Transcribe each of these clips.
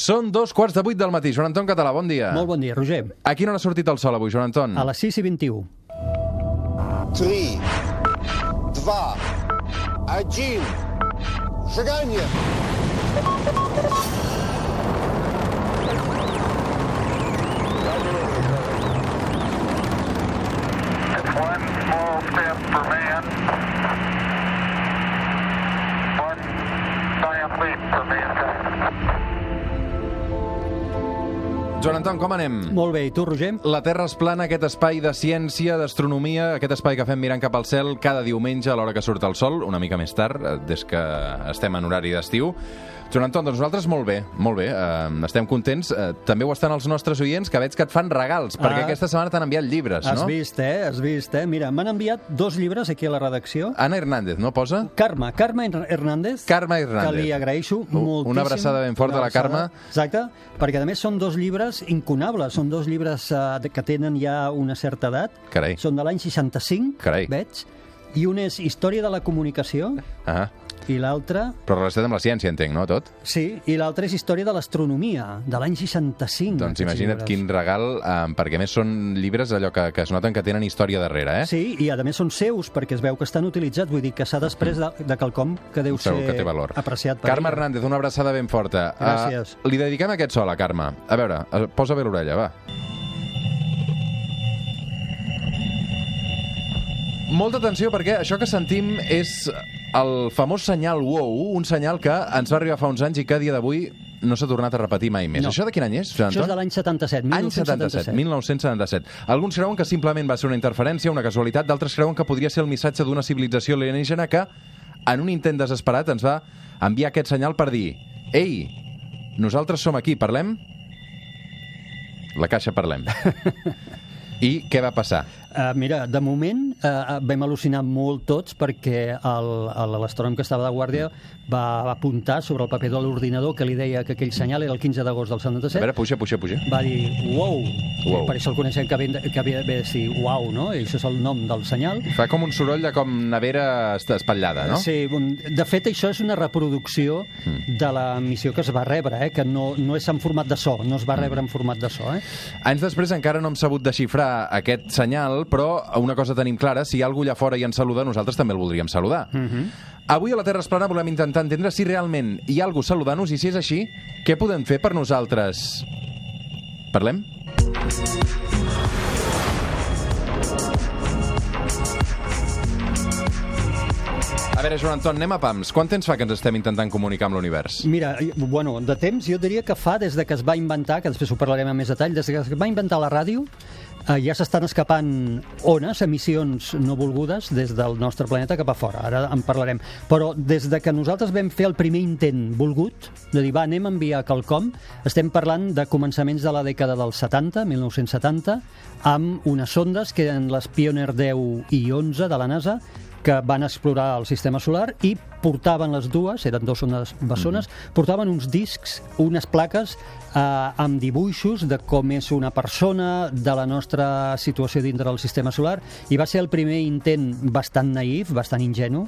Són dos quarts de vuit del matí. Joan Anton Català, bon dia. Molt bon dia, Roger. A quina hora ha sortit el sol avui, Joan Anton? A les 6 i 21. 3, 2, 1, seganya! Man, one giant leap for mankind. Joan Anton, com anem? Molt bé, i tu, Roger? La Terra es plana, aquest espai de ciència, d'astronomia, aquest espai que fem mirant cap al cel cada diumenge a l'hora que surt el sol, una mica més tard, des que estem en horari d'estiu. Joan Anton, doncs nosaltres molt bé, molt bé, eh, estem contents. Eh, també ho estan els nostres oients, que veig que et fan regals, perquè Ah. aquesta setmana t'han enviat llibres, Has no? vist, eh? Has vist, eh? Mira, m'han enviat dos llibres aquí a la redacció. Anna Hernández, no posa? Carme, Carme Hernández. Carme Hernández. Que li agraeixo Uh, moltíssim. una abraçada ben forta a la abraçada. Carme. Exacte, perquè a més són dos llibres incunables, són dos llibres de- que tenen ja una certa edat. Carai. Són de l'any 65, Carai. veig. I un és Història de la Comunicació Ah, i l'altre però relacionat amb la ciència, entenc, no, tot? Sí, i l'altre és Història de l'Astronomia, de l'any 65. Doncs imagina't llibres. quin regal, eh, perquè més són llibres allò que, que es noten que tenen història darrere, eh? Sí, i a més són seus, perquè es veu que estan utilitzats, vull dir que s'ha després de, de quelcom que deu Segur ser que té valor. apreciat per Carme ella. Hernández, una abraçada ben forta. Gràcies. Uh, li dediquem aquest sol a Carme. A veure, uh, posa bé l'orella, va. Molta atenció perquè això que sentim és el famós senyal WOW, un senyal que ens va arribar fa uns anys i que a dia d'avui no s'ha tornat a repetir mai més. No. Això de quin any és, Això és de l'any 77, Any 77, 1977. Alguns creuen que simplement va ser una interferència, una casualitat, d'altres creuen que podria ser el missatge d'una civilització alienígena que, en un intent desesperat, ens va enviar aquest senyal per dir Ei, nosaltres som aquí, parlem? La caixa parlem. I què va passar? Uh, mira, de moment uh, vam al·lucinar molt tots perquè l'astrònom que estava de guàrdia va apuntar sobre el paper de l'ordinador que li deia que aquell senyal era el 15 d'agost del A 77 veure, puja, puja, puja. va dir wow, Uau. per això el coneixem que havia, que havia de dir wow, no? I això és el nom del senyal Fa com un soroll de com nevera espatllada, no? Sí, de fet això és una reproducció Mm. de la missió que es va rebre, eh? que no, no és en format de so, no es va Mm. rebre en format de so. Eh? Anys després encara no hem sabut desxifrar aquest senyal, però una cosa tenim clara, si hi ha algú allà fora i ens saluda, nosaltres també el voldríem saludar. Mm -hmm. Avui a la Terra Esplana volem intentar entendre si realment hi ha algú saludant-nos i si és així, què podem fer per nosaltres? Parlem? A veure, Joan Anton, anem a pams. Quant temps fa que ens estem intentant comunicar amb l'univers? Mira, bueno, de temps jo diria que fa des de que es va inventar, que després ho parlarem amb més detall, des de que es va inventar la ràdio, eh, ja s'estan escapant ones, emissions no volgudes des del nostre planeta cap a fora. Ara en parlarem. Però des de que nosaltres vam fer el primer intent volgut, de dir, va, anem a enviar quelcom, estem parlant de començaments de la dècada dels 70, 1970, amb unes sondes que eren les Pioneer 10 i 11 de la NASA, que van explorar el sistema solar i portaven les dues, eren dues sondes bessones, portaven uns discs, unes plaques eh, amb dibuixos de com és una persona, de la nostra situació dintre del sistema solar, i va ser el primer intent bastant naïf, bastant ingenu,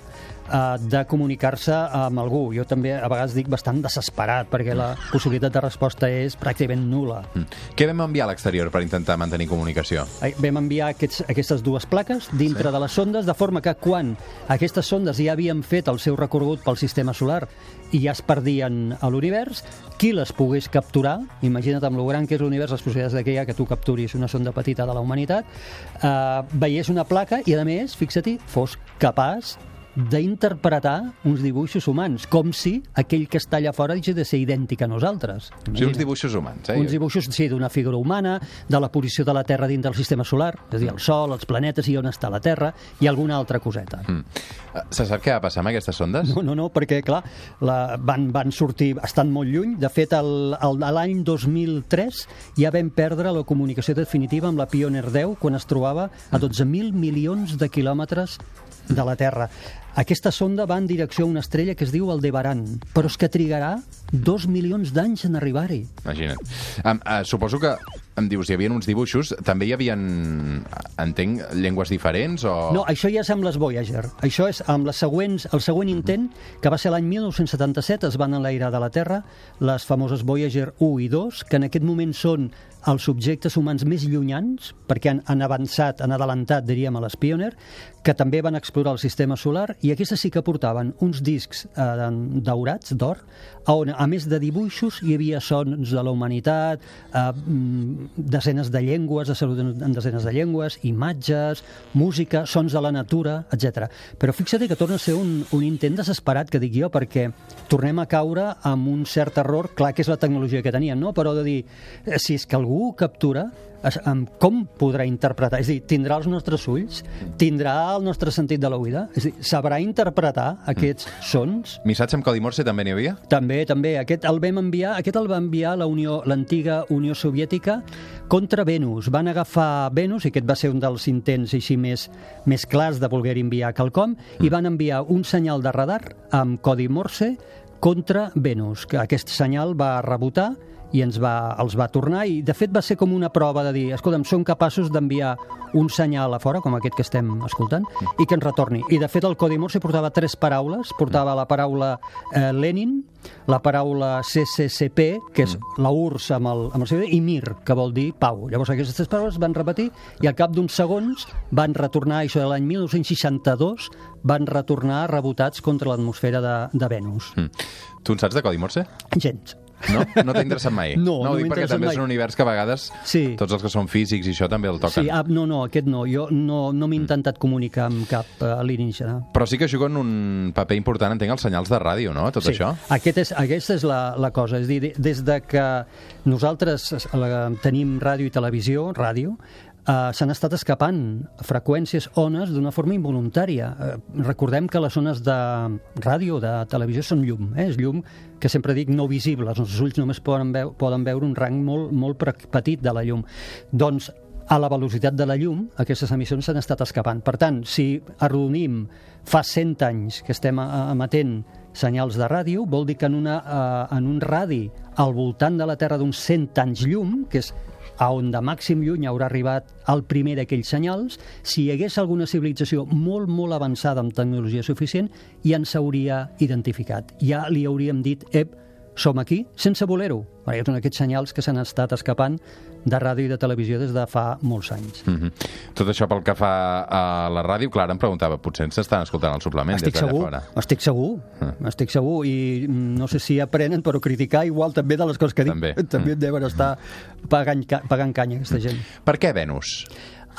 eh, de comunicar-se amb algú. Jo també a vegades dic bastant desesperat, perquè la possibilitat de resposta és pràcticament nula. Mm. Què vam enviar a l'exterior per intentar mantenir comunicació? Vam enviar aquests, aquestes dues plaques dintre sí. de les sondes, de forma que quan aquestes sondes ja havien fet el seu recorregut pel sistema solar i ja es perdien a l'univers, qui les pogués capturar, imagina't amb lo gran que és l'univers, les possibilitats que hi ha que tu capturis una sonda petita de la humanitat, eh, veiés una placa i, a més, fixa-t'hi, fos capaç d'interpretar uns dibuixos humans, com si aquell que està allà fora hagi de ser idèntic a nosaltres. O sigui, uns dibuixos humans, eh? Uns dibuixos, sí, d'una figura humana, de la posició de la Terra dins del sistema solar, és a dir, el Sol, els planetes i on està la Terra, i alguna altra coseta. Mm. Eh, Se sap què va passar amb aquestes sondes? No, no, no, perquè, clar, la, van, van sortir, estan molt lluny. De fet, l'any 2003 ja vam perdre la comunicació definitiva amb la Pioneer 10 quan es trobava a 12.000 milions de quilòmetres de la Terra. Aquesta sonda va en direcció a una estrella que es diu Aldebaran, però és que trigarà dos milions d'anys en arribar-hi. Imagina't. Um, uh, suposo que em dius, hi havia uns dibuixos, també hi havia, entenc, llengües diferents o... No, això ja és amb les Voyager. Això és amb les següents, el següent intent, que va ser l'any 1977, es van enlairar de la Terra les famoses Voyager 1 i 2, que en aquest moment són els subjectes humans més llunyans, perquè han, han avançat, han adelantat, diríem, a les Pioneer, que també van explorar el sistema solar, i aquestes sí que portaven uns discs eh, daurats, d'or, on, a més de dibuixos, hi havia sons de la humanitat, eh, mm, desenes de llengües, de salut en desenes de llengües, imatges, música, sons de la natura, etc. Però fixa't que torna a ser un, un intent desesperat, que dic jo, perquè tornem a caure amb un cert error, clar que és la tecnologia que teníem, no? però de dir, eh, si és que algú ho captura, amb com podrà interpretar? És a dir, tindrà els nostres ulls? Tindrà el nostre sentit de l'oïda? És a dir, sabrà interpretar aquests sons? Missatge amb codi Morse també n'hi havia? També, també. Aquest el vam enviar, aquest el va enviar la Unió, l'antiga Unió Soviètica contra Venus. Van agafar Venus, i aquest va ser un dels intents així més, més clars de voler enviar quelcom, i van enviar un senyal de radar amb codi Morse contra Venus, que aquest senyal va rebotar i ens va, els va tornar i de fet va ser com una prova de dir escolta'm, som capaços d'enviar un senyal a fora, com aquest que estem escoltant, i que ens retorni. I de fet el codi Morse portava tres paraules, portava la paraula eh, Lenin, la paraula CCCP, que és la URSS amb el, amb el seu i Mir, que vol dir pau. Llavors aquestes tres paraules van repetir i al cap d'uns segons van retornar, això de l'any 1962, van retornar rebotats contra l'atmosfera de, de Venus. Mm. Tu en saps de codi Morse? Gens. No? No t'ha interessat mai? No, no no dic perquè també mai. és un univers que a vegades Sí. tots els que són físics i això també el toquen. Sí, ah, no, no, aquest no. Jo no, no m'he intentat comunicar amb cap eh, alienígena. Però sí que juguen un paper important, entenc, els senyals de ràdio, no? Tot sí. això? Aquest és, aquesta és la, la cosa. És dir, de- des de que nosaltres eh, la, tenim ràdio i televisió, ràdio, eh, s'han estat escapant freqüències, ones, d'una forma involuntària. Eh, recordem que les ones de ràdio, de televisió, són llum. Eh? És llum que sempre dic no visible. Els nostres ulls només poden, veu, poden veure un rang molt, molt petit de la llum. Doncs a la velocitat de la llum, aquestes emissions s'han estat escapant. Per tant, si arrodonim fa 100 anys que estem eh, emetent senyals de ràdio, vol dir que en, una, eh, en un radi al voltant de la Terra d'uns 100 anys llum, que és a on de màxim lluny haurà arribat el primer d'aquells senyals, si hi hagués alguna civilització molt, molt avançada amb tecnologia suficient, ja ens hauria identificat. Ja li hauríem dit, ep, som aquí, sense voler-ho. Perquè són aquests senyals que s'han estat escapant de ràdio i de televisió des de fa molts anys. Mm -hmm. Tot això pel que fa a la ràdio, Clara em preguntava, potser ens estan escoltant el suplement Estic des d'allà fora. estic segur, estic segur, i mm, no sé si aprenen, però criticar igual també de les coses que dic, També. també deuen estar pagant, ca- pagant canya aquesta gent. Per què Venus?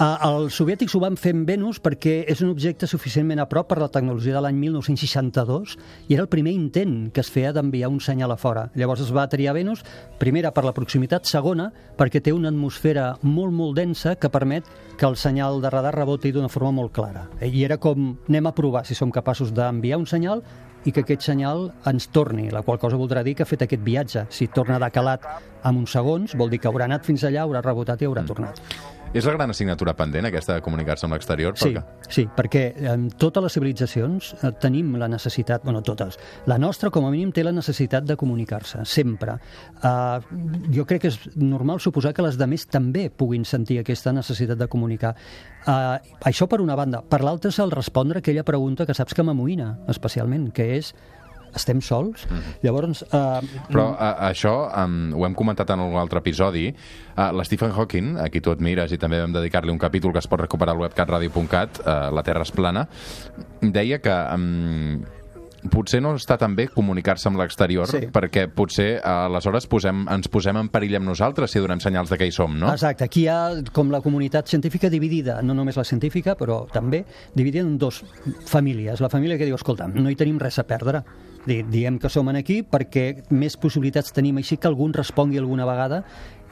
Els soviètics ho van fer amb Venus perquè és un objecte suficientment a prop per la tecnologia de l'any 1962 i era el primer intent que es feia d'enviar un senyal a fora. Llavors es va triar Venus, primera per la proximitat, segona perquè té una atmosfera molt, molt densa que permet que el senyal de radar reboti d'una forma molt clara. I era com, anem a provar si som capaços d'enviar un senyal i que aquest senyal ens torni, la qual cosa voldrà dir que ha fet aquest viatge. Si torna de calat en uns segons, vol dir que haurà anat fins allà, haurà rebotat i haurà tornat. És la gran assignatura pendent, aquesta de comunicar-se amb l'exterior? Sí, Perquè- sí, perquè en totes les civilitzacions eh, tenim la necessitat, bueno, totes, la nostra com a mínim té la necessitat de comunicar-se, sempre. Uh, jo crec que és normal suposar que les de més també puguin sentir aquesta necessitat de comunicar. Uh, això per una banda. Per l'altra és el respondre aquella pregunta que saps que m'amoïna, especialment, que és estem sols? Mm -hmm. Llavors... Uh, Però a, això um, ho hem comentat en algun altre episodi. Uh, l'Stephen Hawking, a qui tu admires i també vam dedicar-li un capítol que es pot recuperar al web catradio.cat, uh, La Terra és plana, deia que um, potser no està tan bé comunicar-se amb l'exterior Sí. perquè potser aleshores posem, ens posem en perill amb nosaltres si donem senyals de que hi som, no? Exacte, aquí hi ha com la comunitat científica dividida, no només la científica, però també dividida en dos famílies. La família que diu, escolta, no hi tenim res a perdre, diem que som en aquí perquè més possibilitats tenim així que algú ens respongui alguna vegada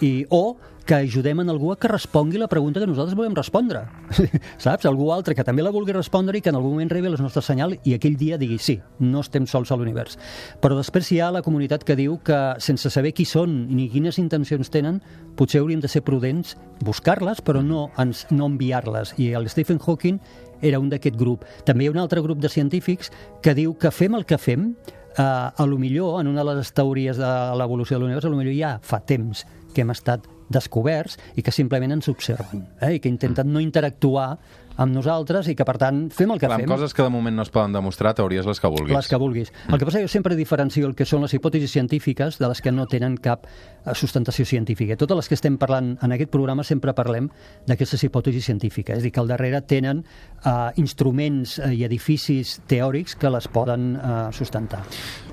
i, o que ajudem en algú a que respongui la pregunta que nosaltres volem respondre. Saps? Algú altre que també la vulgui respondre i que en algun moment rebi el nostre senyal i aquell dia digui sí, no estem sols a l'univers. Però després hi ha la comunitat que diu que sense saber qui són ni quines intencions tenen, potser hauríem de ser prudents, buscar-les, però no, ens, no enviar-les. I el Stephen Hawking era un d'aquest grup. També hi ha un altre grup de científics que diu que fem el que fem, eh, a lo millor, en una de les teories de l'evolució de l'univers, a lo millor ja fa temps que hem estat descoberts i que simplement ens observen eh? i que intenten no interactuar amb nosaltres i que, per tant, fem el que Clar, fem. coses que de moment no es poden demostrar, teories les que vulguis. Les que vulguis. El que passa és que jo sempre diferencio el que són les hipòtesis científiques de les que no tenen cap eh, sustentació científica. Totes les que estem parlant en aquest programa sempre parlem d'aquestes hipòtesis científiques, és a dir, que al darrere tenen eh, instruments eh, i edificis teòrics que les poden eh, sustentar.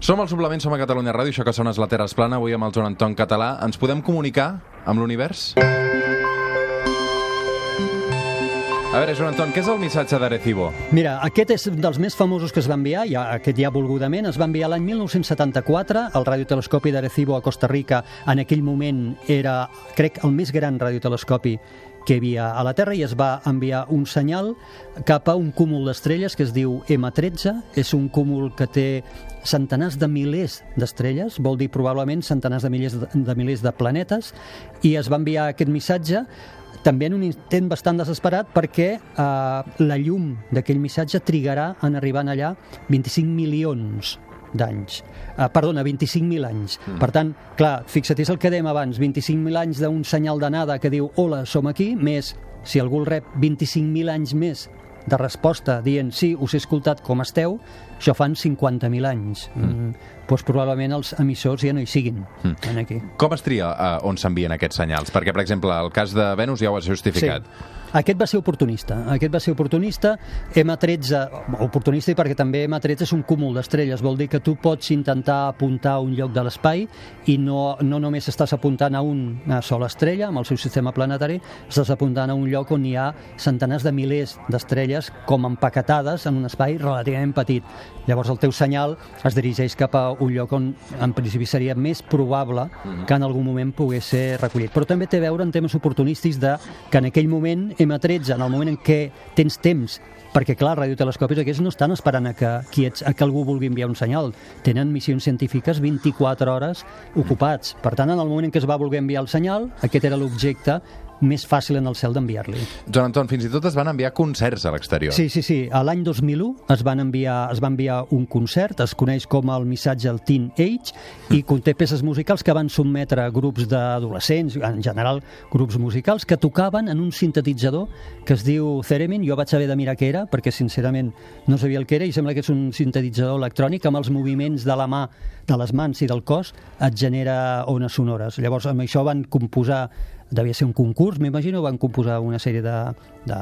Som al Suplement, som a Catalunya Ràdio, això que sona és la Terra es plana, avui amb el Joan Anton Català. Ens podem comunicar amb l'univers? A veure, Joan Anton, què és el missatge d'Arecibo? Mira, aquest és dels més famosos que es va enviar, ja, aquest ja volgudament, es va enviar l'any 1974 al radiotelescopi d'Arecibo a Costa Rica. En aquell moment era, crec, el més gran radiotelescopi que hi havia a la Terra i es va enviar un senyal cap a un cúmul d'estrelles que es diu M13. És un cúmul que té centenars de milers d'estrelles, vol dir probablement centenars de milers de, de milers de planetes, i es va enviar aquest missatge també en un intent bastant desesperat perquè eh, la llum d'aquell missatge trigarà en arribar allà 25 milions d'anys. Uh, perdona, 25.000 anys. Mm. Per tant, clar, fixa't, és el que dèiem abans, 25.000 anys d'un senyal d'anada que diu hola, som aquí, més, si algú el rep 25.000 anys més de resposta dient sí, us he escoltat com esteu, això fan 50.000 anys. Mm. Mm, doncs probablement els emissors ja no hi siguin Mm. aquí. Com es tria uh, on s'envien aquests senyals? Perquè, per exemple, el cas de Venus ja ho has justificat. Sí. Aquest va ser oportunista. Aquest va ser oportunista. M13, oportunista perquè també M13 és un cúmul d'estrelles. Vol dir que tu pots intentar apuntar a un lloc de l'espai i no, no només estàs apuntant a un- una sola estrella amb el seu sistema planetari, estàs apuntant a un lloc on hi ha centenars de milers d'estrelles com empaquetades en un espai relativament petit. Llavors el teu senyal es dirigeix cap a un lloc on en principi seria més probable que en algun moment pogués ser recollit. Però també té a veure en temes oportunístics de que en aquell moment M13, en el moment en què tens temps perquè clar, radiotelescopis aquests no estan esperant a que, quiets, a que algú vulgui enviar un senyal. Tenen missions científiques 24 hores ocupats. Per tant, en el moment en què es va voler enviar el senyal, aquest era l'objecte més fàcil en el cel d'enviar-li. Joan Anton, fins i tot es van enviar concerts a l'exterior. Sí, sí, sí. A l'any 2001 es, van enviar, es va enviar un concert, es coneix com el missatge al Teen Age, i conté peces musicals que van sotmetre grups d'adolescents, en general grups musicals, que tocaven en un sintetitzador que es diu Theremin. Jo vaig haver de mirar què era, perquè sincerament no sabia el que era, i sembla que és un sintetitzador electrònic amb els moviments de la mà, de les mans i del cos, et genera ones sonores. Llavors, amb això van composar devia ser un concurs, m'imagino, van composar una sèrie de, de,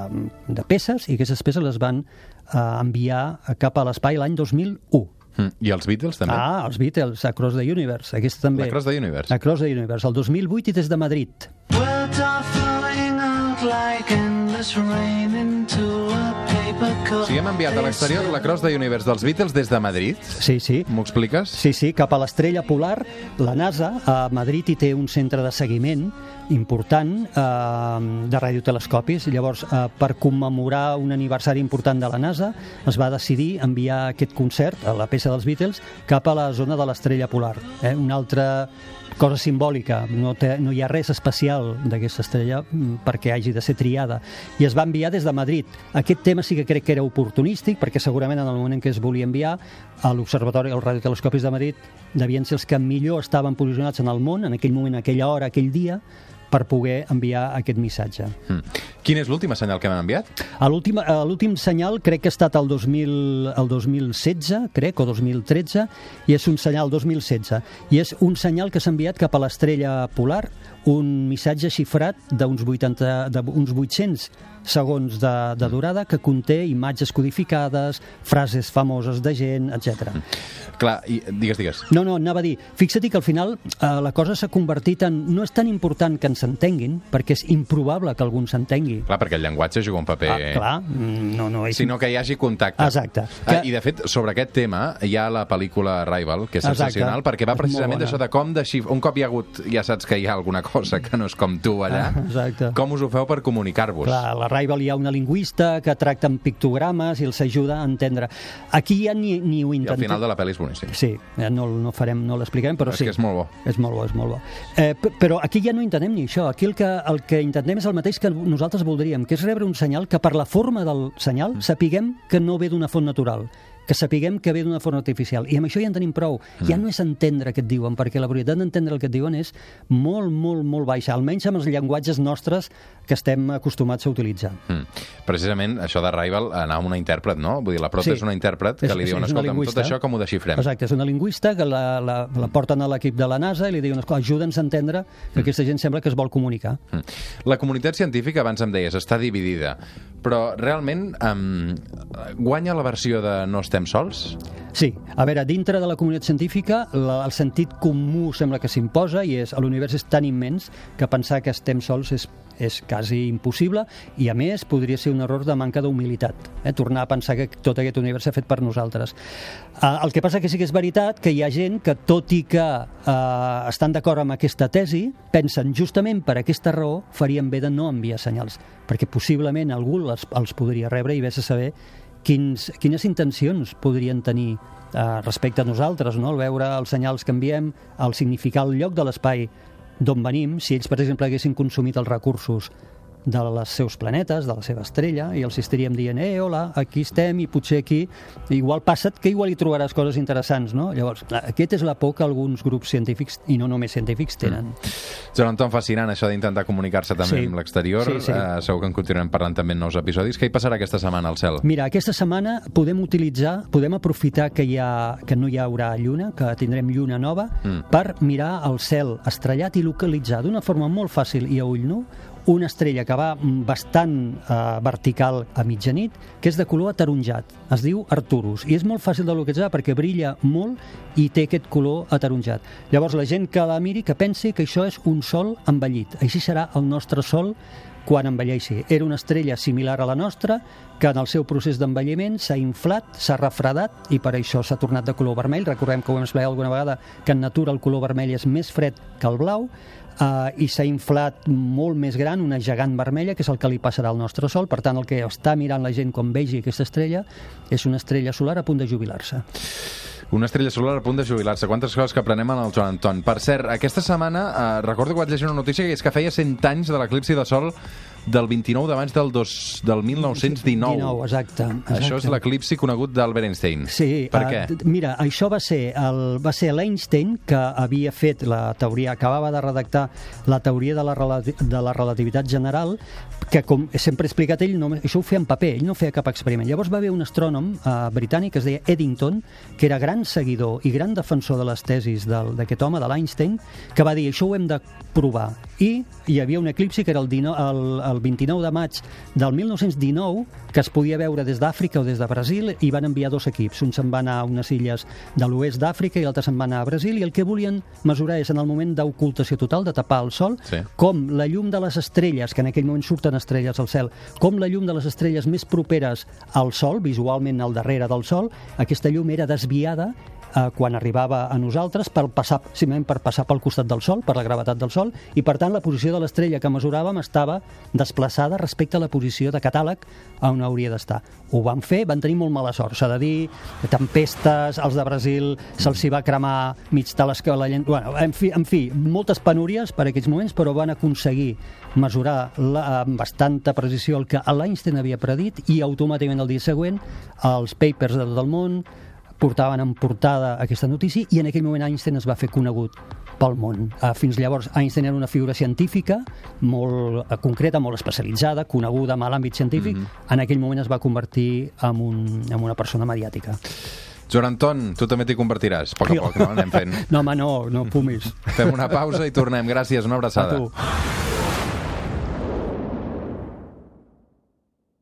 de peces i aquestes peces les van eh, enviar cap a l'espai l'any 2001. Mm. I els Beatles, també? Ah, els Beatles, Across the Universe, aquesta també. Across the Universe. Across the Universe, el 2008 i des de Madrid. Words are flowing out like endless rain into a O sigui, hem enviat a l'exterior la Cross the Universe dels Beatles des de Madrid. Sí, sí. M'ho expliques? Sí, sí, cap a l'estrella polar. La NASA a Madrid hi té un centre de seguiment important eh, de radiotelescopis. Llavors, eh, per commemorar un aniversari important de la NASA, es va decidir enviar aquest concert, a la peça dels Beatles, cap a la zona de l'estrella polar. Eh? Una altra cosa simbòlica, no, té, no hi ha res especial d'aquesta estrella mm, perquè hagi de ser triada. I es va enviar des de Madrid. Aquest tema sí que crec que era oportunístic, perquè segurament en el moment en què es volia enviar a l'Observatori, als radiotelescopis de Madrid, devien ser els que millor estaven posicionats en el món, en aquell moment, aquella hora, aquell dia, per poder enviar aquest missatge. Mm. Quin és l'última senyal que m'han enviat? L'últim l'últim senyal crec que ha estat el, 2000, el 2016, crec, o 2013, i és un senyal 2016. I és un senyal que s'ha enviat cap a l'estrella polar, un missatge xifrat d'uns 80 d'uns 800 segons de, de durada que conté imatges codificades, frases famoses de gent, etc. Clar, i, digues, digues. No, no, anava a dir, fixa't que al final eh, la cosa s'ha convertit en... No és tan important que ens entenguin, perquè és improbable que algú ens entengui. Clar, perquè el llenguatge juga un paper... Ah, clar, mm, no, no és... sinó que hi hagi contacte. Exacte. Que... Que- I, de fet, sobre aquest tema hi ha la pel·lícula Arrival, que és Exacte. sensacional, perquè va precisament d'això de com desxif... Un cop hi ha hagut, ja saps que hi ha alguna cosa que no és com tu allà, Ah, exacte. com us ho feu per comunicar-vos? Clar, la Rival hi ha una lingüista que tracta amb pictogrames i els ajuda a entendre. Aquí ja ni, ni ho I al intentem. final de la pel·li és boníssim. Sí, eh, no, no farem, no l'explicarem, però És sí. que és molt bo. És molt bo, és molt bo. Eh, però aquí ja no intentem ni això. Aquí el que, el que intentem és el mateix que nosaltres voldríem, que és rebre un senyal que per la forma del senyal sapiguem que no ve d'una font natural que sapiguem que ve d'una font artificial. I amb això ja en tenim prou. Ja no és entendre què et diuen, perquè la probabilitat d'entendre el que et diuen és molt, molt, molt baixa, almenys amb els llenguatges nostres que estem acostumats a utilitzar. Mm. Precisament això de Rival anar amb una intèrpret, no? Vull dir, la prota Sí. és una intèrpret que És- li diuen, és una escolta, tot lingüista. això com ho desxifrem? Exacte, és una lingüista que la, la, la porten a l'equip de la NASA i li diuen, "Escolta, ajuda'ns a entendre que aquesta gent sembla que es vol comunicar. Mm. La comunitat científica, abans em deies, està dividida, però realment um, guanya la versió de no estem sols? Sí, a veure, dintre de la comunitat científica la, el sentit comú sembla que s'imposa i és l'univers és tan immens que pensar que estem sols és, és quasi impossible i a més podria ser un error de manca d'humilitat, eh? tornar a pensar que tot aquest univers s'ha fet per nosaltres. Uh, el que passa que sí que és veritat que hi ha gent que tot i que uh, estan d'acord amb aquesta tesi, pensen justament per aquesta raó farien bé de no enviar senyals, perquè possiblement algú els, els podria rebre i vés a saber quins, quines intencions podrien tenir eh, respecte a nosaltres, no? al veure els senyals que enviem, al significar el lloc de l'espai d'on venim, si ells, per exemple, haguessin consumit els recursos de les seus planetes, de la seva estrella, i els estaríem dient, eh, hola, aquí estem, i potser aquí... Igual passa't que igual hi trobaràs coses interessants, no? Llavors, aquest és la por que alguns grups científics, i no només científics, tenen. Joan Anton, fascinant això d'intentar comunicar-se també Sí. amb l'exterior. Sí, sí. Eh, segur que en continuarem parlant també en nous episodis. Què hi passarà aquesta setmana al cel? Mira, aquesta setmana podem utilitzar, podem aprofitar que, hi ha, que no hi haurà lluna, que tindrem lluna nova, Mm. mm. per mirar el cel estrellat i localitzar d'una forma molt fàcil i a ull nu una estrella que va bastant eh, vertical a mitjanit, que és de color ataronjat. Es diu Arcturus, i és molt fàcil de localitzar perquè brilla molt i té aquest color ataronjat. Llavors, la gent que la miri, que pensi que això és un sol envellit. Així serà el nostre sol quan envelleixi. Era una estrella similar a la nostra, que en el seu procés d'envelliment s'ha inflat, s'ha refredat i per això s'ha tornat de color vermell. Recordem que ho hem explicat alguna vegada que en natura el color vermell és més fred que el blau eh, i s'ha inflat molt més gran, una gegant vermella, que és el que li passarà al nostre Sol. Per tant, el que està mirant la gent quan vegi aquesta estrella és una estrella solar a punt de jubilar-se. Una estrella solar a punt de jubilar-se. Quantes coses que aprenem en el Joan Anton. Per cert, aquesta setmana eh, recordo que vaig llegir una notícia que és que feia 100 anys de l'eclipsi de sol del 29 de maig del, dos, del 1919. 19, exacte. Això és exacte. l'eclipsi conegut d'Albert Einstein. Sí, Per eh, què? mira, això va ser el, va ser l'Einstein que havia fet la teoria, acabava de redactar la teoria de la, de la relativitat general, que com sempre he explicat ell, no, això ho feia en paper, ell no feia cap experiment. Llavors va haver un astrònom eh, britànic que es deia Eddington, que era gran seguidor i gran defensor de les tesis del- d'aquest home, de l'Einstein, que va dir, això ho hem de provar. I hi havia un eclipsi que era el, 19, el, el 29 de maig del 1919, que es podia veure des d'Àfrica o des de Brasil, i van enviar dos equips. Un se'n va anar a unes illes de l'oest d'Àfrica i l'altre se'n va anar a Brasil, i el que volien mesurar és en el moment d'ocultació total, de tapar el sol, Sí. com la llum de les estrelles, que en aquell moment surten estrelles al cel, com la llum de les estrelles més properes al sol, visualment al darrere del sol, aquesta llum era desviada eh, quan arribava a nosaltres per passar, per passar pel costat del Sol, per la gravetat del Sol, i per tant la posició de l'estrella que mesuràvem estava desplaçada respecte a la posició de catàleg on hauria d'estar. Ho van fer, van tenir molt mala sort, s'ha de dir, tempestes, els de Brasil se'ls va cremar mig telescop, la llen... bueno, en fi, en fi, moltes penúries per aquells moments, però van aconseguir mesurar la, amb bastanta precisió el que l'Einstein havia predit i automàticament el dia següent els papers de tot el món portaven en portada aquesta notícia i en aquell moment Einstein es va fer conegut pel món. Uh, fins llavors Einstein era una figura científica molt uh, concreta, molt especialitzada, coneguda en l'àmbit científic. Mm -hmm. En aquell moment es va convertir en, un, en una persona mediàtica. Joan Anton, tu també t'hi convertiràs. A poc a poc, no? Anem fent. No, home, no, no fumis. Fem una pausa i tornem. Gràcies, una A abraçada. tu.